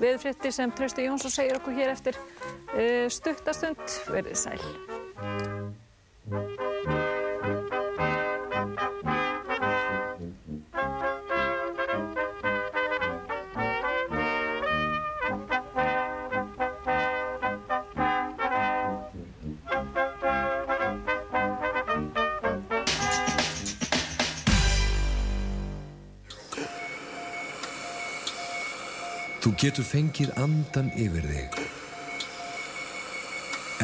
veðfrétti sem Trausti Jónsson segir okkur hér eftir uh, stuttastund. Verðið sæl. Getur fengið andan yfir þig.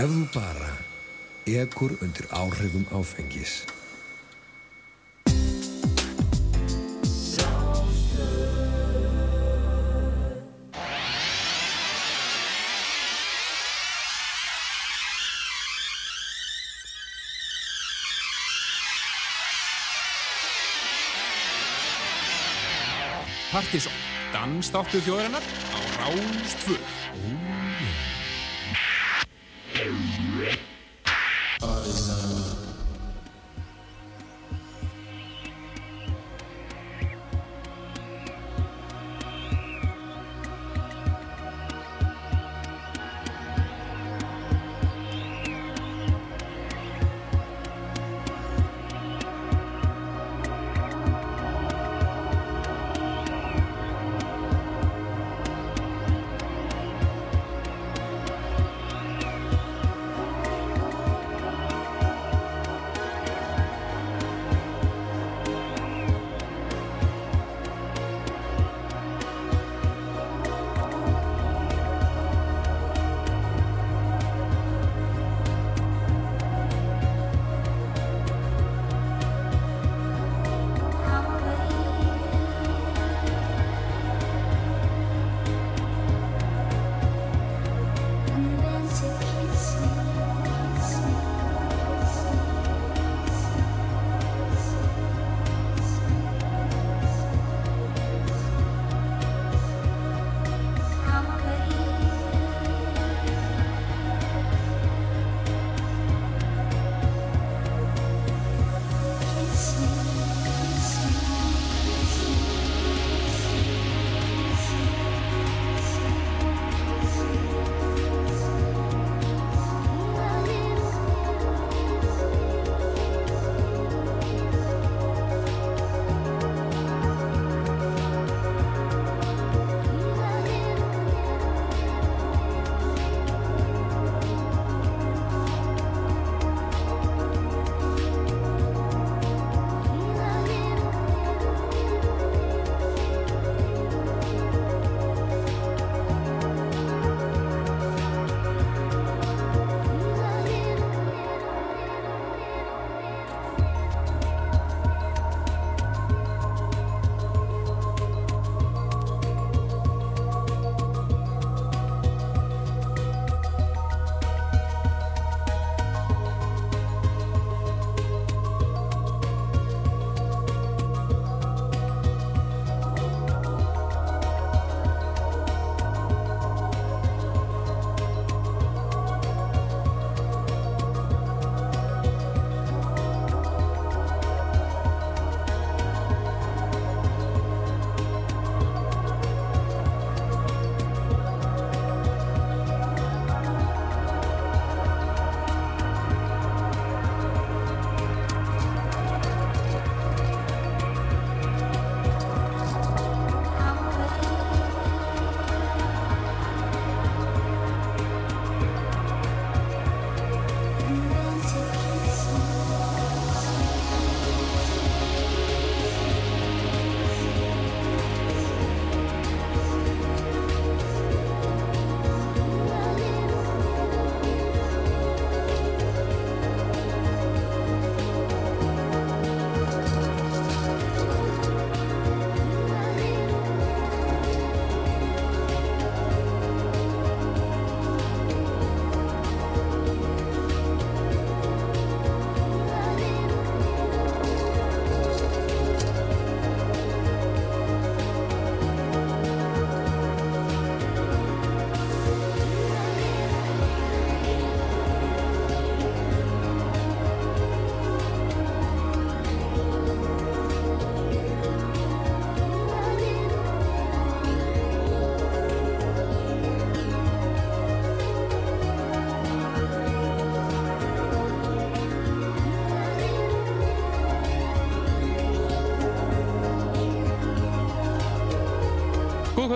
Ef þú bara ekur undir áhrifum áfengis. Partíson, dansdáttur þjóðarinnar á Rástföð.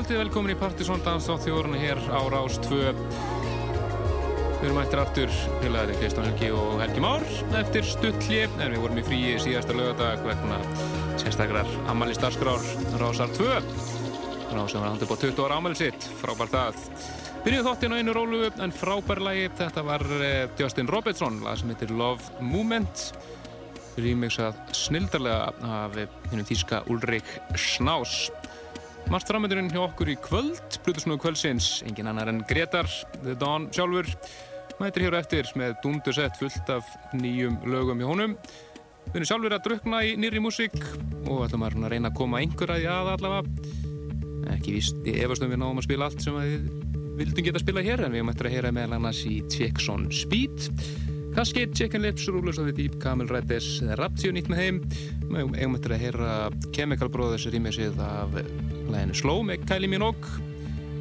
Kvöldið, velkomin í Partisón Danstátt þjórna hér á Rás 2 Við erum ættir aftur félagarnir Kristján Helgi og Helgi Már eftir stuttlji, en við vorum í fríi síðasta lögadag vegna sérstaklar Amalí Starskrár Rásar 2 Rás sem var handur búið 20 ára Amalí sitt, frábært að Byrjuð þáttinn á einu rólu en frábær lagi, þetta var eh, Justin Robertson, lag sem heitir Love Movement. Rýmiksað snildarlega af hennum þýska Ulrik Snás Marst framöndurinn hjá okkur í kvöld, Plutusnúðu kvöldsins, engin annar en Gretar, The Dawn sjálfur, mætir hér eftir með dundursett fullt af nýjum lögum í honum. Við erum sjálfur að drukna í nýri músík og ætlum að reyna að koma einhver að allavega. Ekki víst, ég efast um við náum að spila allt sem við vildum geta að spila hér, en við mættum að heyra meðal annars í Jackson Speed, Cascade, Chicken Lips, Rulers of the Deep, Camel Riders, Rapture nýtt með heim. Við mættum að heyra Chemical Brothers rýmið af læginu Slow með Kylie Minogue.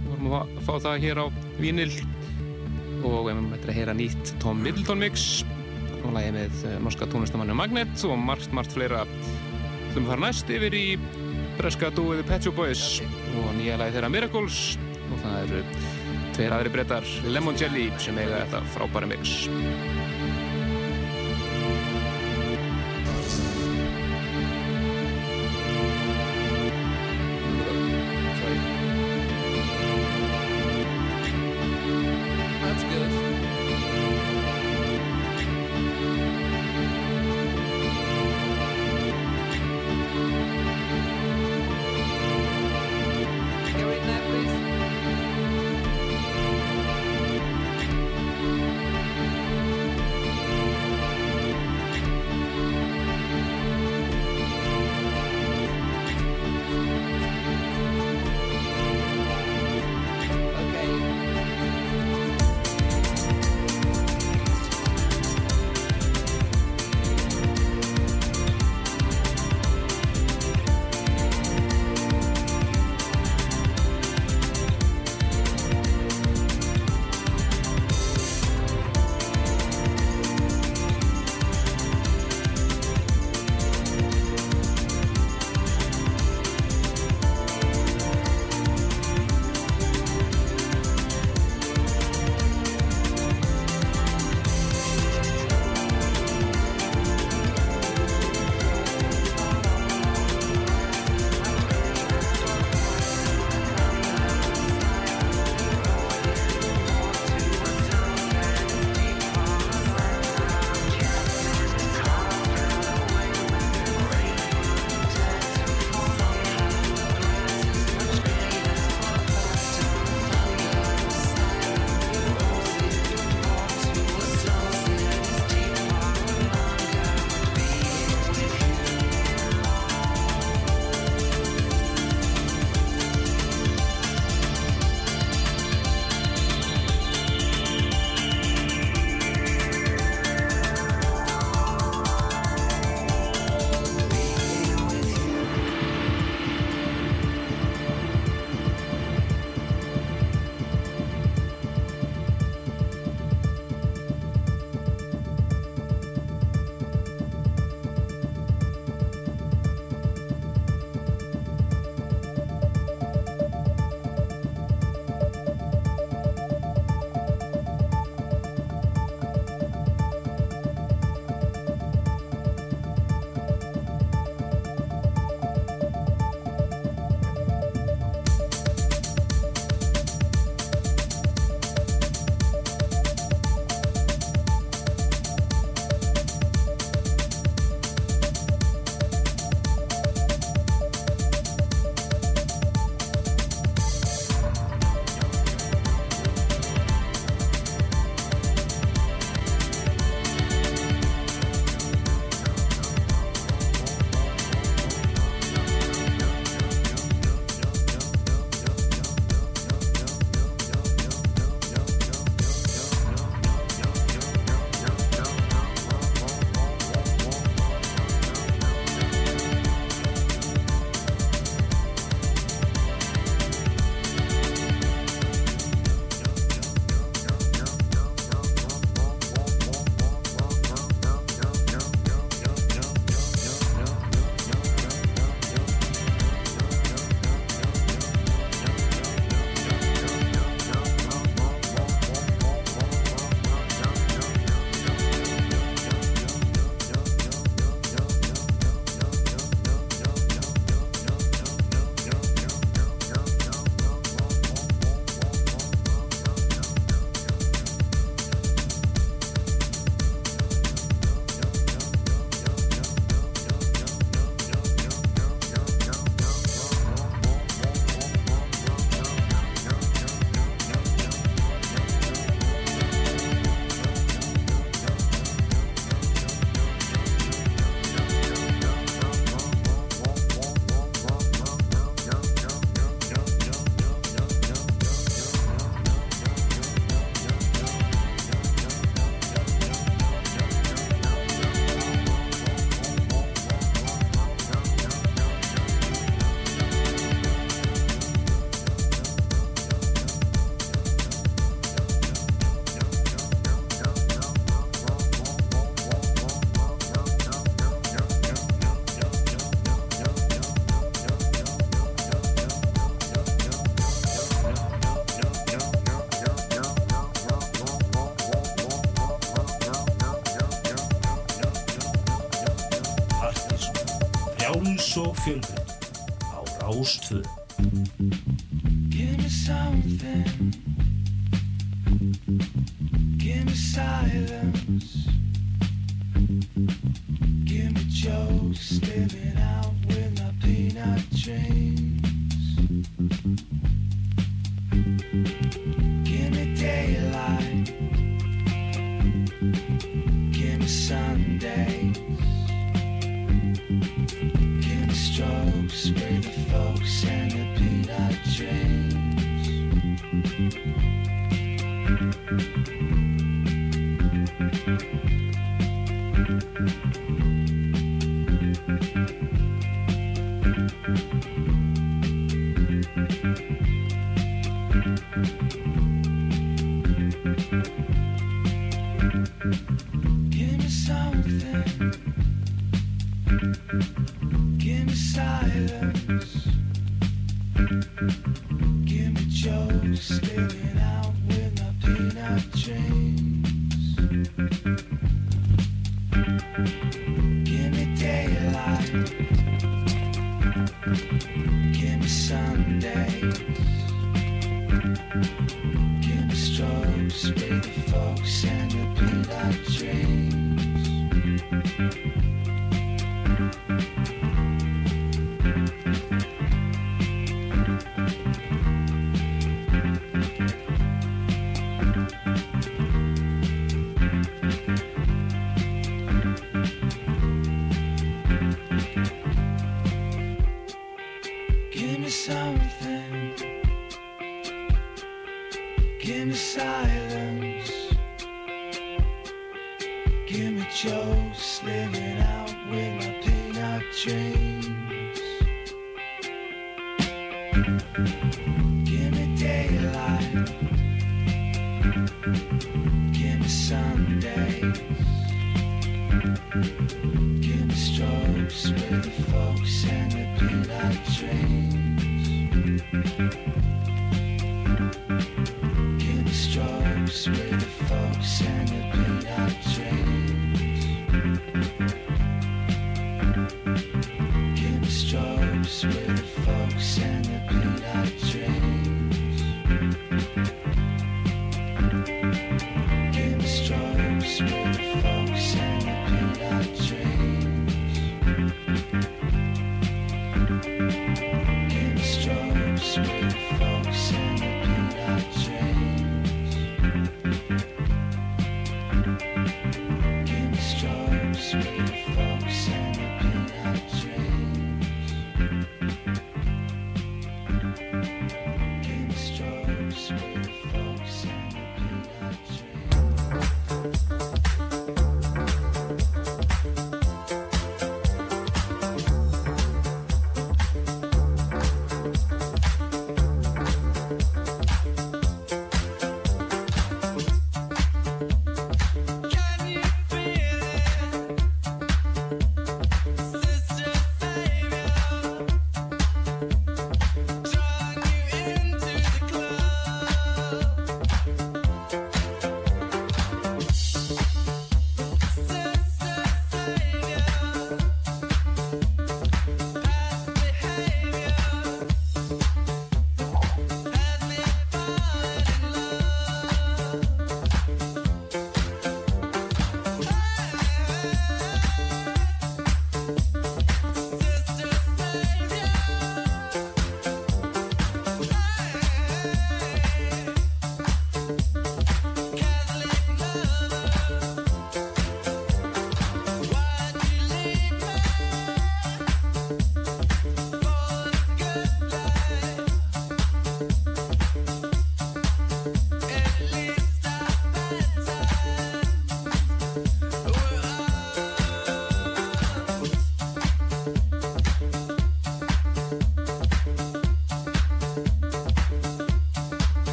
Við vorum að fá það hér á Vínil og við erum að heyra nýtt Tom Middleton mix og lægi með eh, norska tónlistamannu Magnet og margt, margt fleira. Sem fara næst yfir í breska dúiði Pet Shop Boys og nýja lægi þeirra Miracles. Og það eru tveir aðri brettar Lemon Jelly sem eiga þetta frábæra mix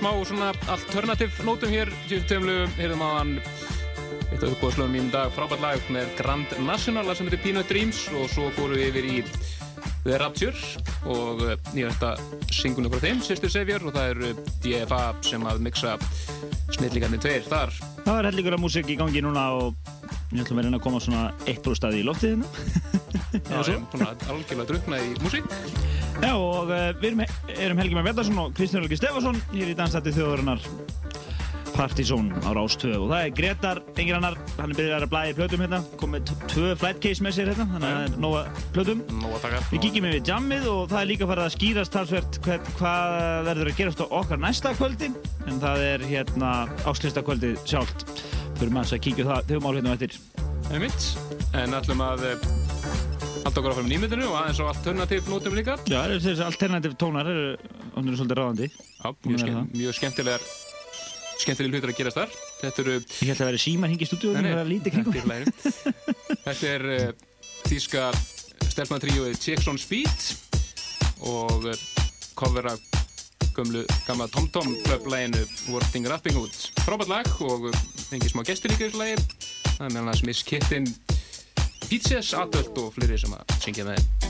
smá svona alternativ nótum hér. Síðan tömlu, heyrðum á hann eitt af uppbóðslöfum mínum dag. Frábært lag með Grand National sem heitir Peanut Dreams og svo fórum við yfir í The Rapture og eh, nýjasta singunum frá þeim, Sister Savior og það eru DFA sem að mixa snillíkarnir tveir þar. Það var hellingur af músik í gangi núna og ég ætlum að reyna að koma svona eitt brústaði í loftiðinu. Já, ég er búin að algjörlega drukna í músík. Já, og uh, við erum, erum Helgi Már Vettarsson og Kristján Helgi Stefansson hér í dansætti þjóðurinnar Partizón á Rás 2 og það er Gretar, engin annar, hann er byrjað að blæði plötum hérna, komið t- tvö flight case með sér hérna, þannig að það er nóga plötum. Nó að taka. Við kíkjum yfir jammið og það er líka farið að skýrast talsvert hvað, hvað verður að gerast á okkar næsta kvöldi en það er hérna áslistakvöldið sjálft. Fyrir maður að kíkja það þau mál hérna á eftir. En ætlum að eh, halda okkur áfram í nýmyndinu og aðeins á alternativ nótum líka. Já, þessi alternativ tónar eru, hún eru svolítið ráðandi. Já, mjög, er skemmt, mjög skemmtilegar skemmtilega hlutur að gerast þar. Þetta eru Ég held að vera símar hingi í stúdíunum og vera lítið kringum. Þetta er, er uh, þýska stelpnatríóið Chicks on Speed og uh, cover af gömlu gamla Tom Tom Club læginu Working Rapping Hood frábært lag og uh, fengið smá gestur líka í þessu lagi. Það er meðal hans Miss Kitten Pizzas, Adult og fleiri sem að syngja með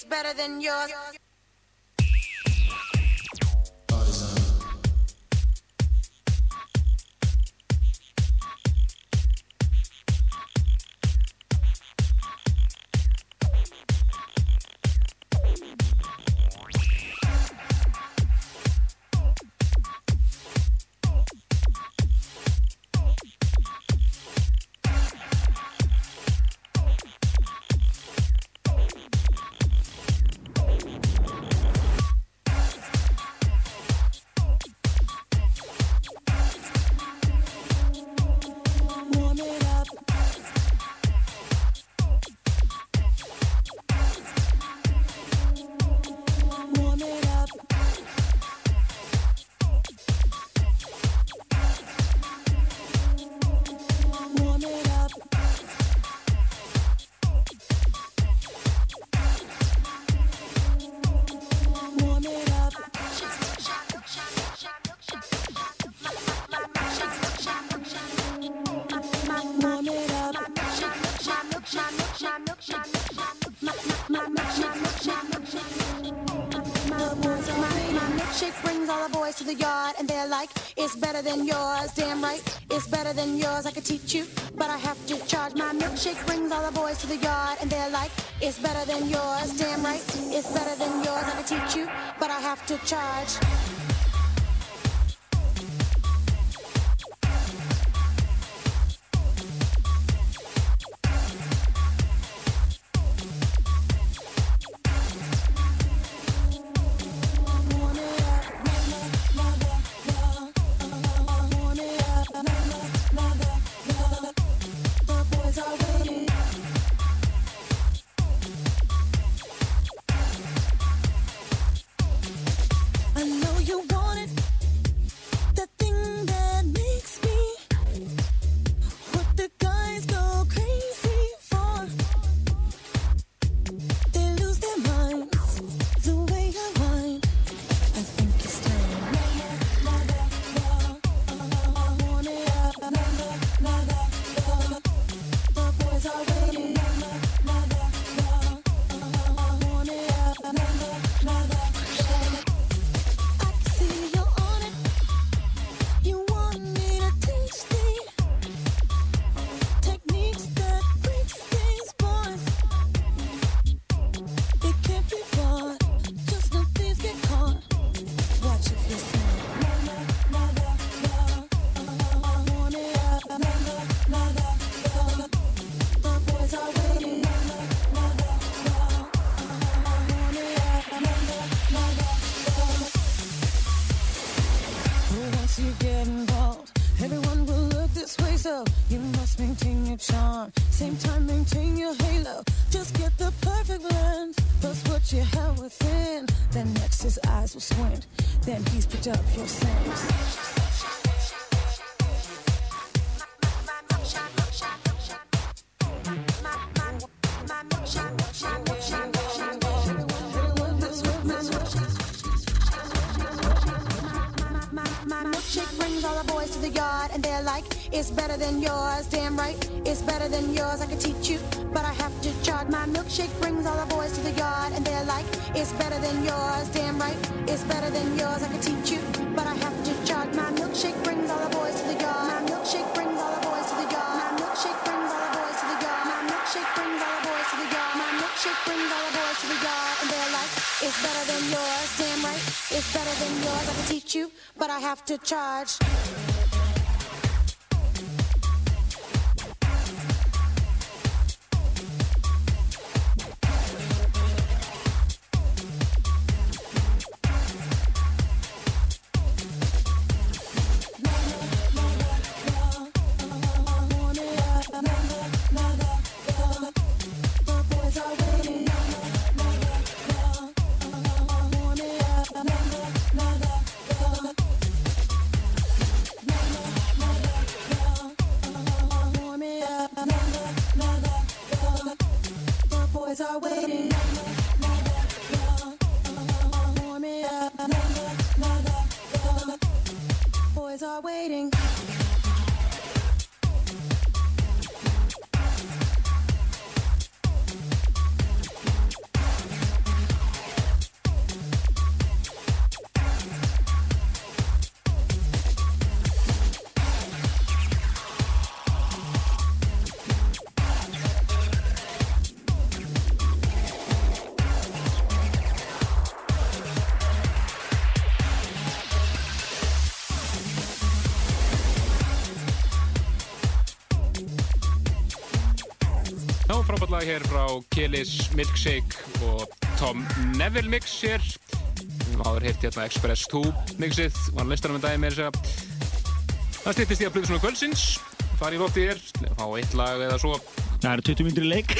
it's better than yours. Could teach you, but I have to charge. My milkshake brings all the boys to the yard, and they're like, it's better than yours. Damn right, it's better than yours. I could teach you, but I have to charge. Brings all the boys to the yard, and they're like, it's better than yours. Damn right, it's better than yours. I could teach you, but I have to charge. My milkshake brings all the boys to the yard. My milkshake brings all the boys to the yard. My milkshake brings all the boys to the yard. My milkshake brings all the boys to the yard. My milkshake brings all the boys to the yard, and they're like, it's better than yours. Damn right, it's better than yours. I could teach you, but I have to charge. Kelis Milkshake og Tom Neville mix hér. Við áður heyrt hérna Express 2 mixið, var listanum en daginn með þess að það stýttist í að blöðu svona kvöldsins, fara í lótti hér, fá eitt lag eða svo. Það eru 20 myndir í leik.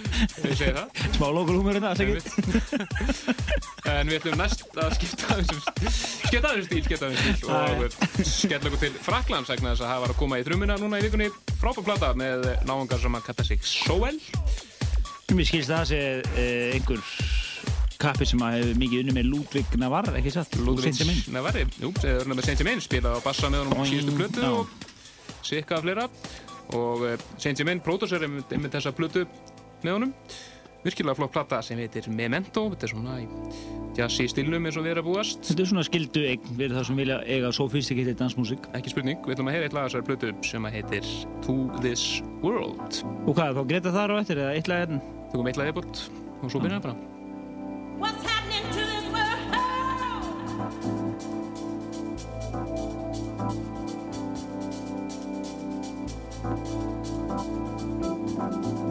Ég segi það. Smá lokalhúmur hérna, það segir. En við ætlum næst að skipta aðeins um skipta aðeins um stíl, skipta aðeins um stíl og skella okkur til Fraklands vegna þess að það var að koma í trumuna núna í vikunni frábær plata með náungar sem að kalla sig Soel. Mér skilst það að sé eh, einhver kappi sem að hefur mikið unni með Ludvig Navar, ekki satt? Ludvig. Navarri, jú, þeir eru með Saint-Germain spilað á bassa með honum á síðustu plötu og sikka fleira og uh, Saint-Germain pródúsör er með þessa plötu með honum virkilega flott plata sem heitir Memento þetta er svona í jazzy stilnum eins og við erum að búast Þetta er svona skildu eign við það sem vilja eiga sofistikitið dansmusik. ekki spurning, við ætlum að heyra eitt lag þessari plötu sem að heitir To This World Og hvað, þá Greta þar á eftir eða eitt lag hérna? Tökum eitt lag eðbútt og svo byrjar það bara What's happening to this world? What's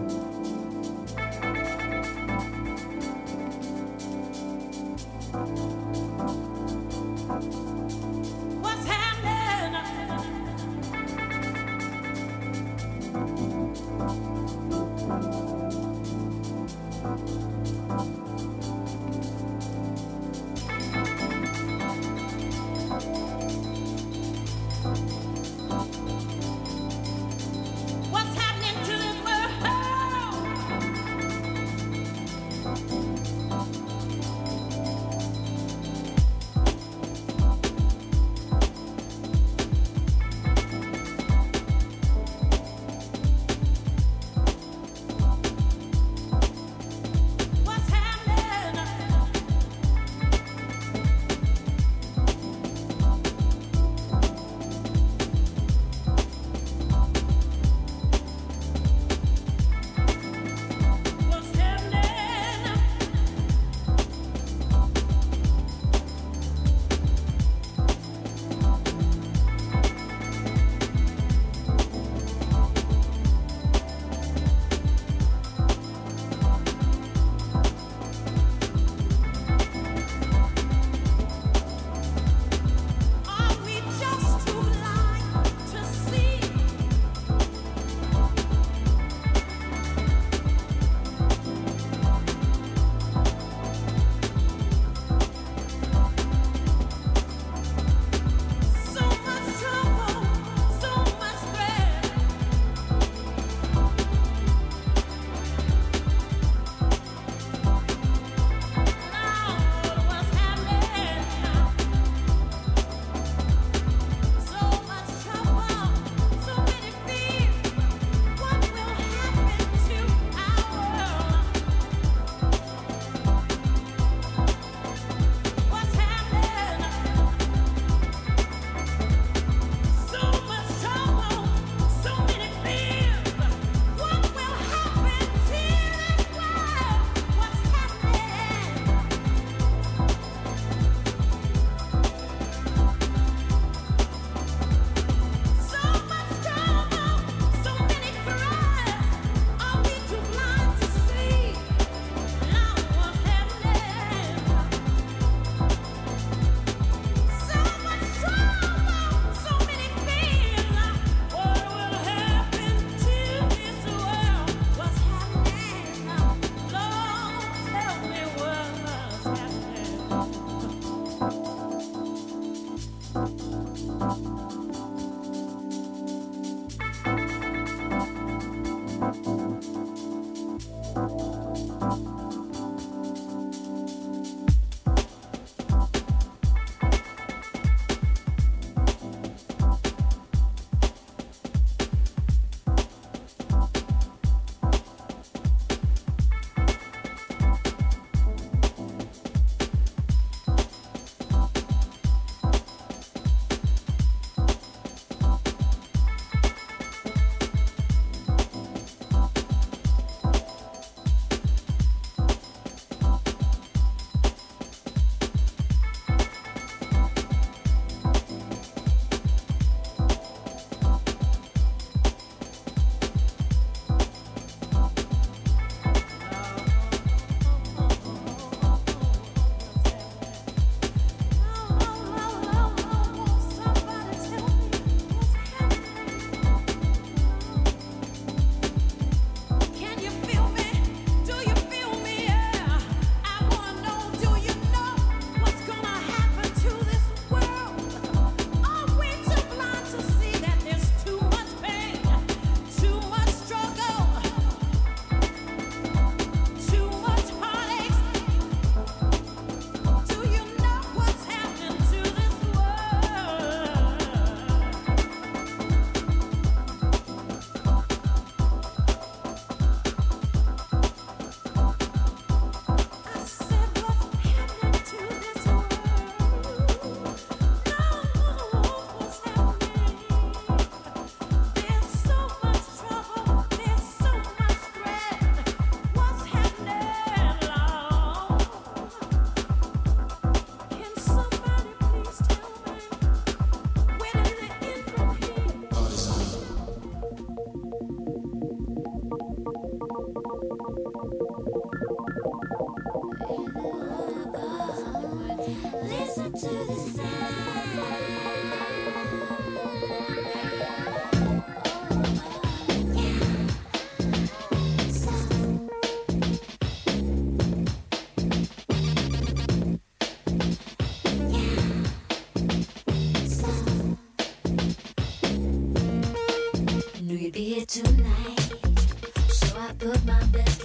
put my best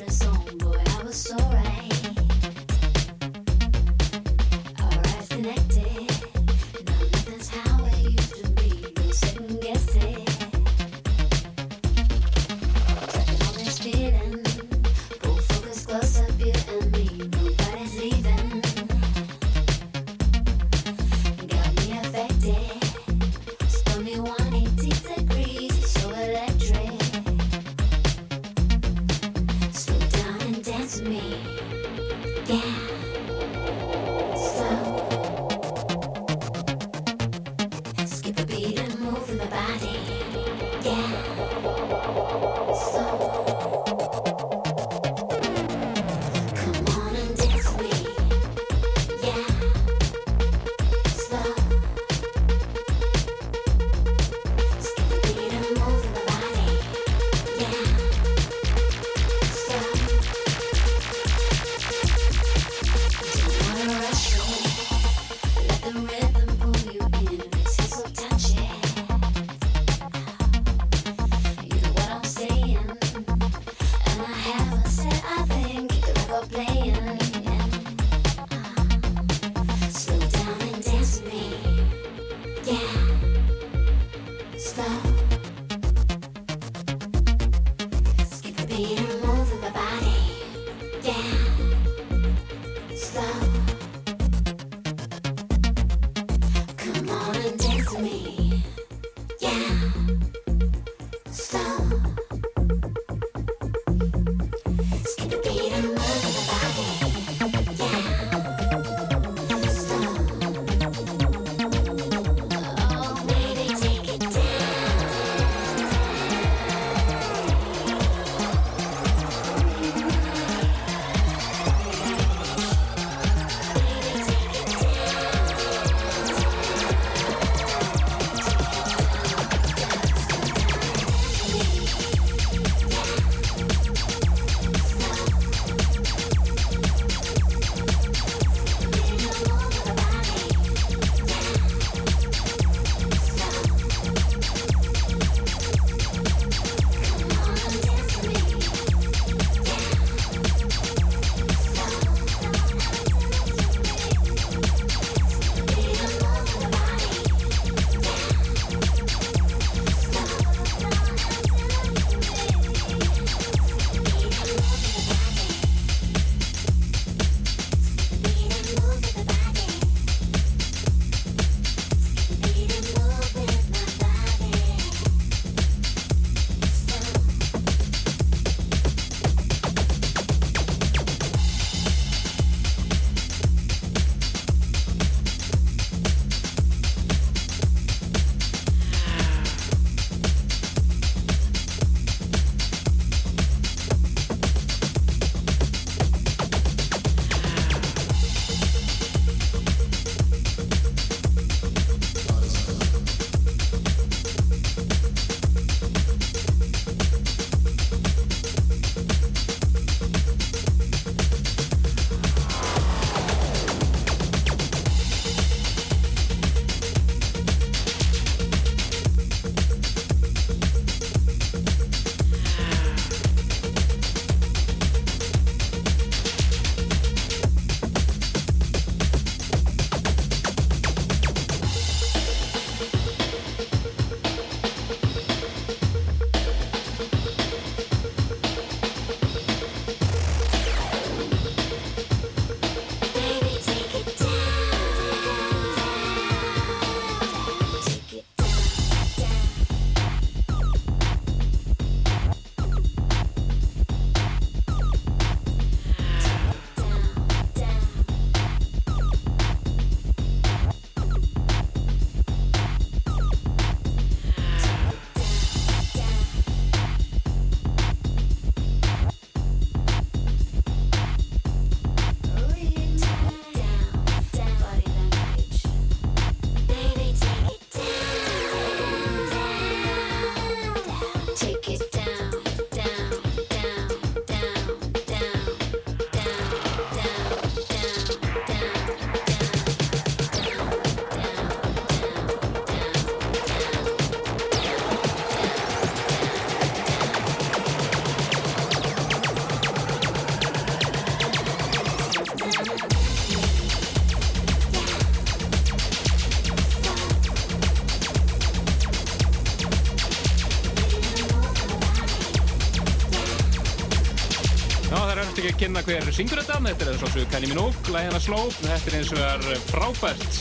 kynna hver syngur þetta. Þetta er svo svo Kylie Minogue, lægi hennar Slow. Þetta er eins og er frábært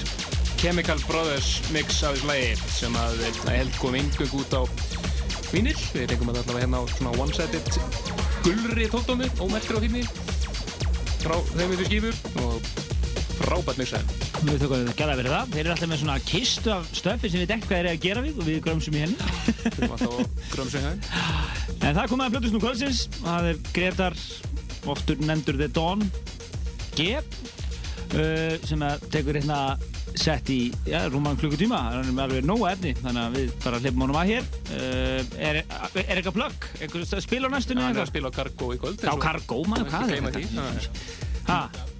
Chemical Brothers mix af þessu lægi sem að ég held kom yngöng út á vínil. Við fengum þetta allavega hérna á svona one-sided gulri tóttómi, ómerkir á himni frá þeim við skífur og frábært mixaði. Við þökkum að gera fyrir það. Þeir eru alltaf með svona kistu af stöfi sem við dekka hvað eru að gera við og við grömsum í henni. Við erum alltaf á grömsum hérna. En það komið að Plötusnú kvöldsins. Það er Gretar, oftur nefndur The Dawn, G, uh, sem að tekur hérna sett í, já, rúman klukkutíma. Það er alveg nóga efni, þannig að við bara hlipum honum að hér. Uh, er, er eitthvað plögg? Spil á næstunni? Er að spila á Cargo í kvöld. Já, Cargo, maður, hvað er þetta?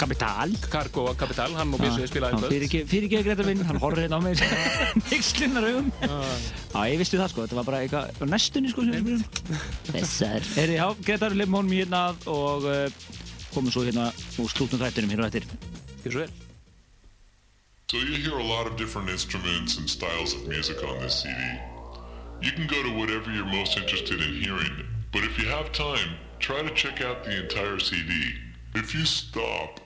Kapital? Cargo Kapital, hann og Byrsi spilaði í kvöld. Fyrir ekki, fyrir ekki Greta minn, hann horfður hérna á mig Nixlinnar augum Já, ég visti það sko, þetta var bara eitthvað næstunni sko sem við spilum Þessar Eri, já, Greta, við lefum honum hérna og uh, komum svo hérna úr slúttum þættunum hérna og eftir Gjör svo vel So you hear a lot of different instruments and styles of music on this CD. You can go to whatever you're most interested in hearing, but if you have time, try to check out the entire CD. If you stop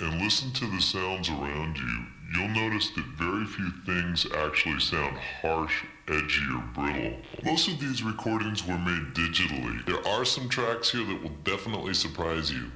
and listen to the sounds around you, you'll notice that very few things actually sound harsh, edgy, or brittle. Most of these recordings were made digitally. There are some tracks here that will definitely surprise you.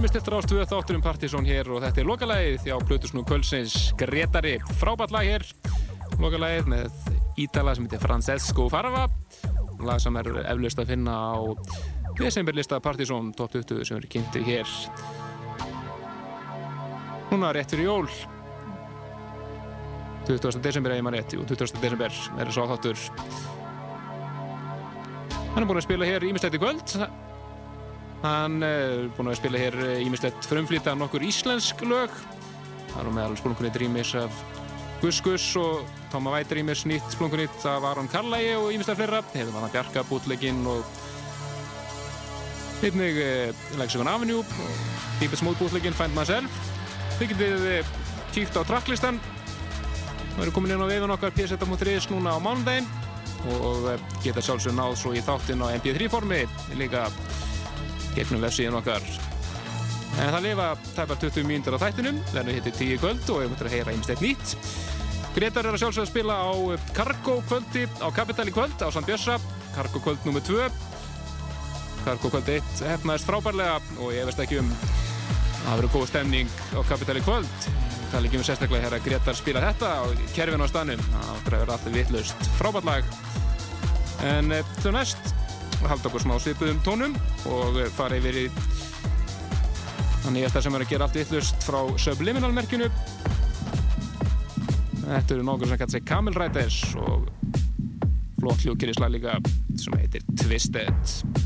Það er mér stiltur ást við þáttur um Partizón hér og þetta er lokalægið þjá Plutusnú Kölsins Gretari. Frábært lag hér, lokalægið með ítala sem heitir Francesco Farava. Lag sem er eflaust að finna á desemberlista Partizón top 20 sem eru kynnti hér. Núna rétt fyrir jól. 20. desember eða ég maður rétt, jú, 20. desember er svo þáttur. Hann er búinn að spila hér ímestætt í kvöld. Hann er búinn að spila hér ímislegt frumflýta nokkur íslensk lög. Það er meðal splunkunni Dreamers af Gus Gus og Tóma Væt Dreamers nýtt splunkunni af Aron Karlægi og ímislegt fleira. Hefur hann að bjarga bútleginn og einnig eh, Lexicon Avenue og Deepest Mode bútleginn Find Myself. Þið getið eh, kíkt á tracklistan. Það eru komin inn á vefun okkar pseta.is núna á mánudaginn og eh, geta sjálfsög náð svo í þáttinn á MP3 formi líka gegnum vefsíðan okkar. En það lifa tæpar 20 mínútur á þættinum, verður hittir 10 kvöld og við möttum að heyra einstætt nýtt. Gretar er að sjálfsögða að spila á Cargo kvöldi á Capital í kvöld á Sand Björsa, Cargo kvöld nr. 2. Cargo kvöld 1 hefnaðist frábærlega og ég veist ekki um að verður góð stemning á Capital í kvöld. Það er ekki um sérstaklega hér að Gretar spila þetta á kerfinu á stanum. Það áttur að vera alltaf vittlust frábært lag. En til næst halda okkur smá svipuðum tónum og fara yfir í það nýjasta sem er að gera allt vittlust frá Subliminal merkjunu Þetta eru nokkur sem kallar sig Camel Riders og flott hljókirislag líka sem heitir Twisted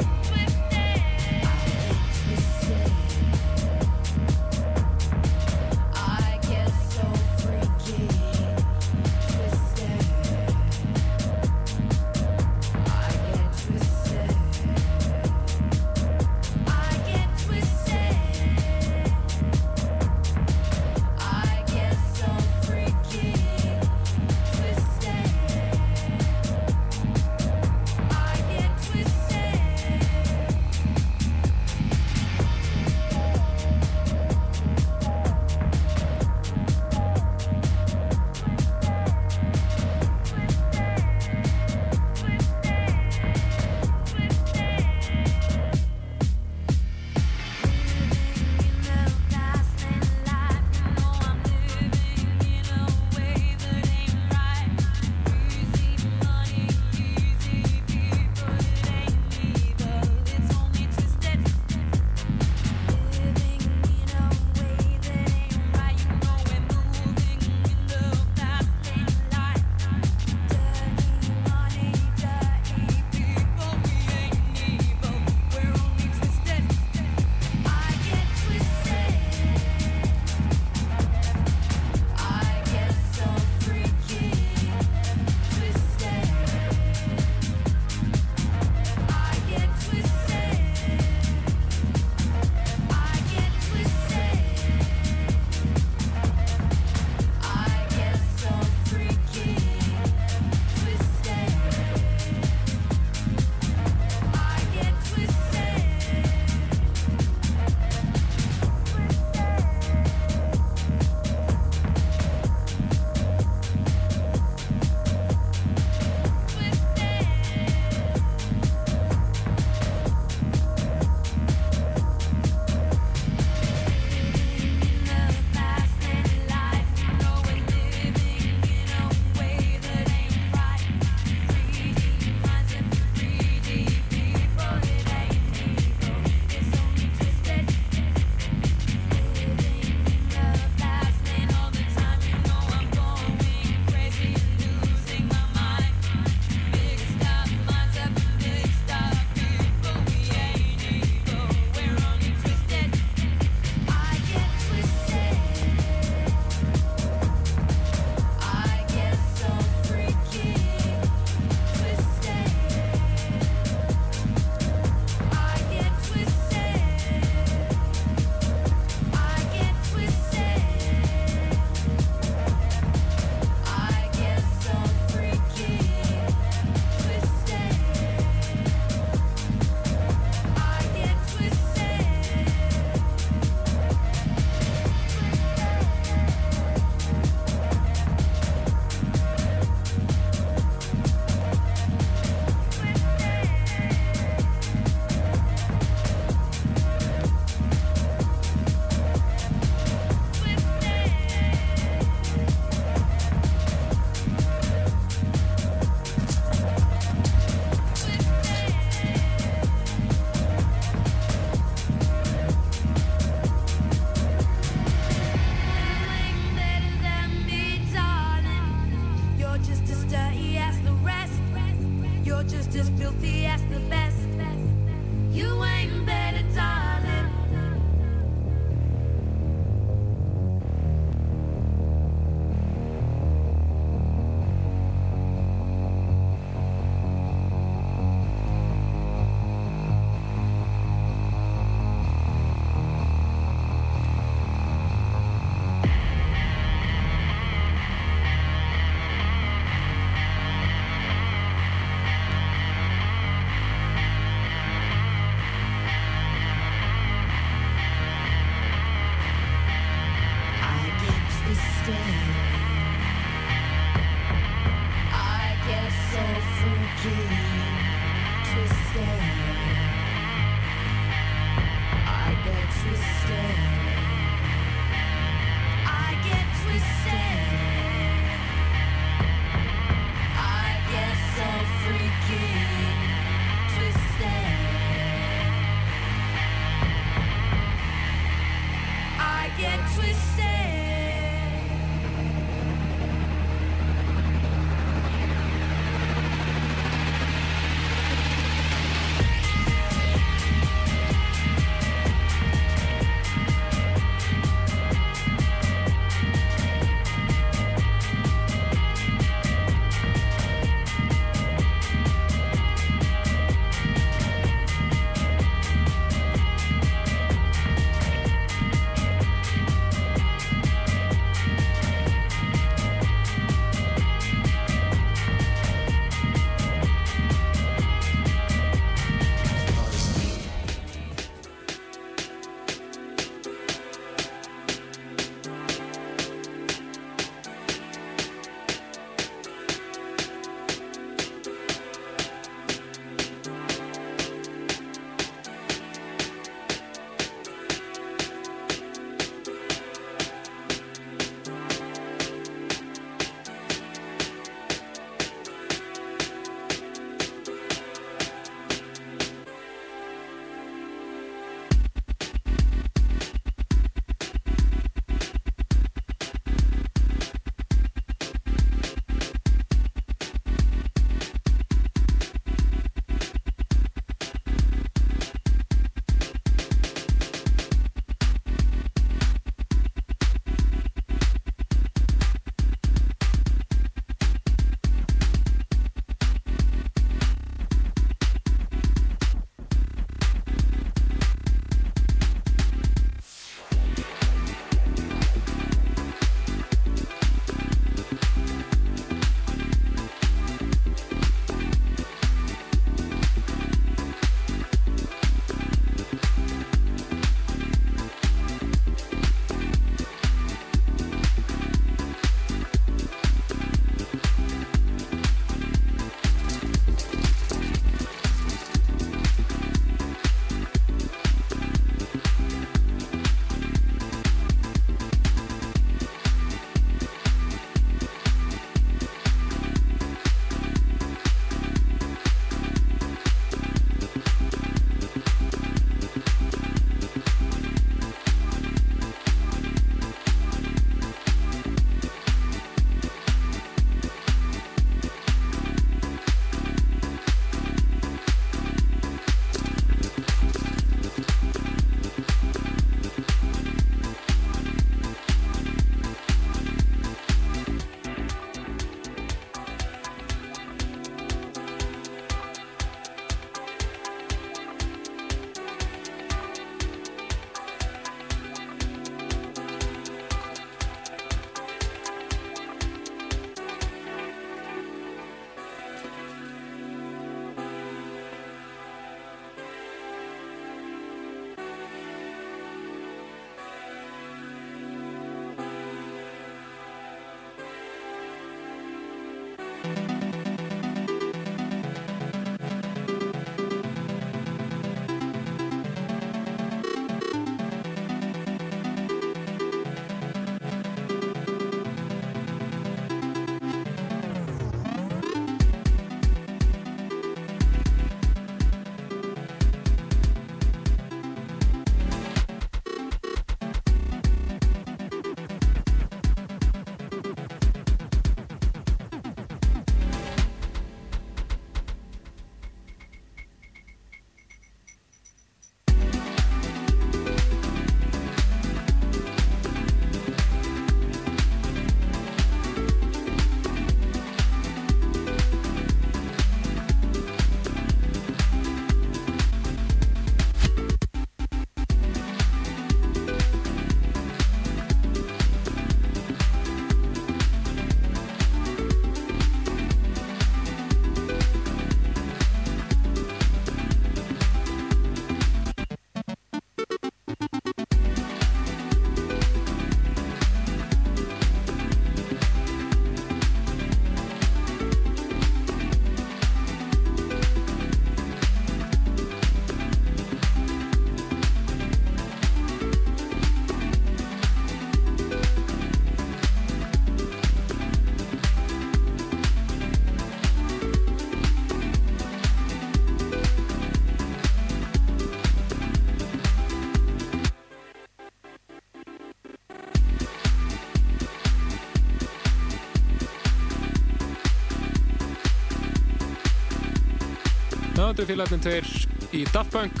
Er félagarnir tveir í Daft Punk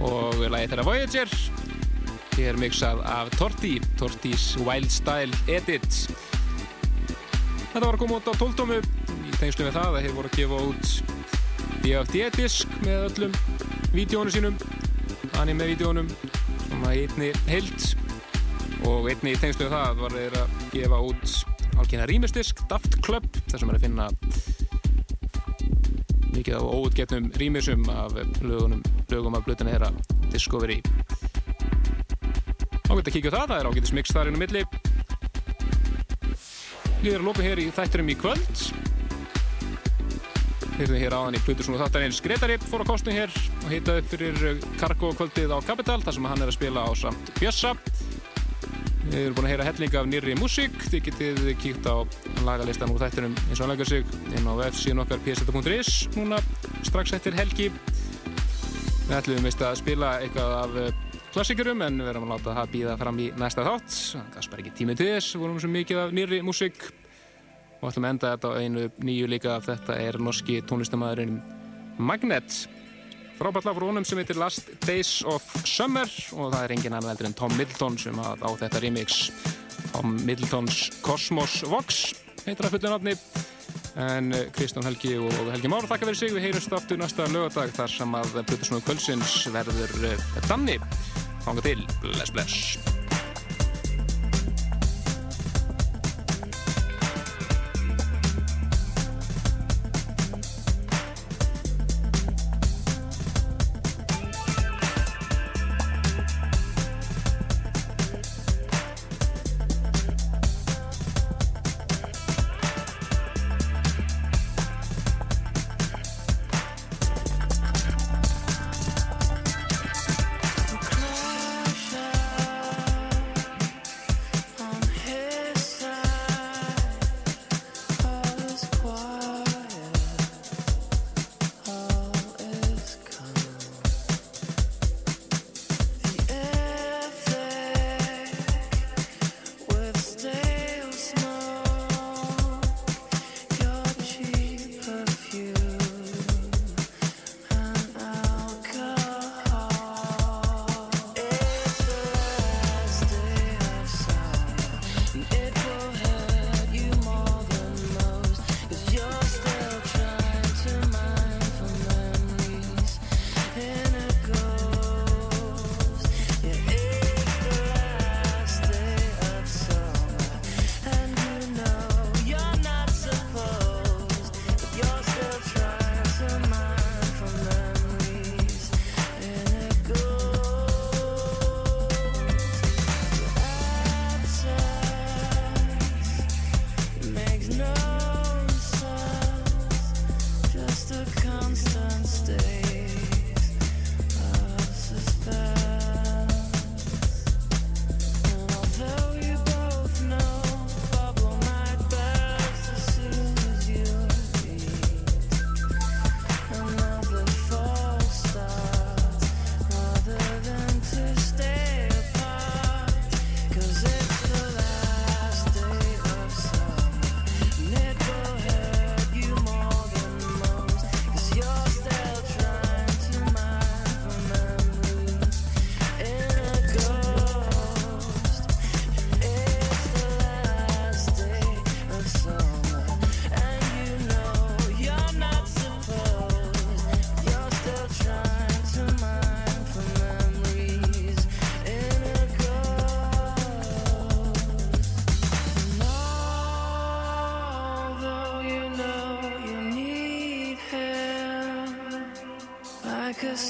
og lagið þeirra Voyager. Hér er mixað af Torti, Tortis Wild Style Edit. Þetta var að koma út á 12 í tengslu með það að þeir voru að gefa út DFD-disk með öllum vídjónu sínum, anime-vídjónum, svona í einni heild og einni í tengslu með það var þeir að gefa út hálkina rýmisdisk, Daft Club, þar sem er að finna mikið af óutgetnum rýmisum af lögunum, lögum af blötuna þeirra Discovery. Ágætt að kíkja á það, það er ágættis mix þar inn á milli. Líður að lóka hér í þætturum í kvöld. Hyrðum hér áðan í Plutusson og þáttar eins Gretari fór á kostinu hér og hitaði upp fyrir Cargo kvöldið á Capital þar sem hann er að spila á samt Bjössa. Við erum búin að heyra helling af nýri músík. Þið getið kíkt á lagalistan úr þættinum eins og hann leggja sig inn á websíðun okkar pseta.is núna strax eftir helgi. Við ætlum vist að spila eitthvað af eh, klassikurum en við erum að láta það býða fram í næsta þátt. Það gafst bara ekki tími til þess. Vorum svo mikið af nýri músík og ætlum að enda þetta á einu nýju líka. Þetta er norski tónlistamæðurinn Magnet. Frábært lag frá honum sem heitir Last Days of Summer og það er engin annan veldur en Tom Middleton sem á þetta remix. Tom Middletons Cosmos Vox heitir það fullu nafni. En eh, Kristján Helgi og Helgi Már þakka fyrir sig. Við heyrumst aftur næsta lögadag þar sem að Plutusnóðu Kvölsins verður eh, Danni. Fanga til. Bless, bless.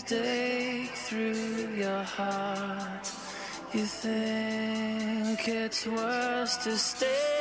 mistake through your heart. You think it's worse to stay.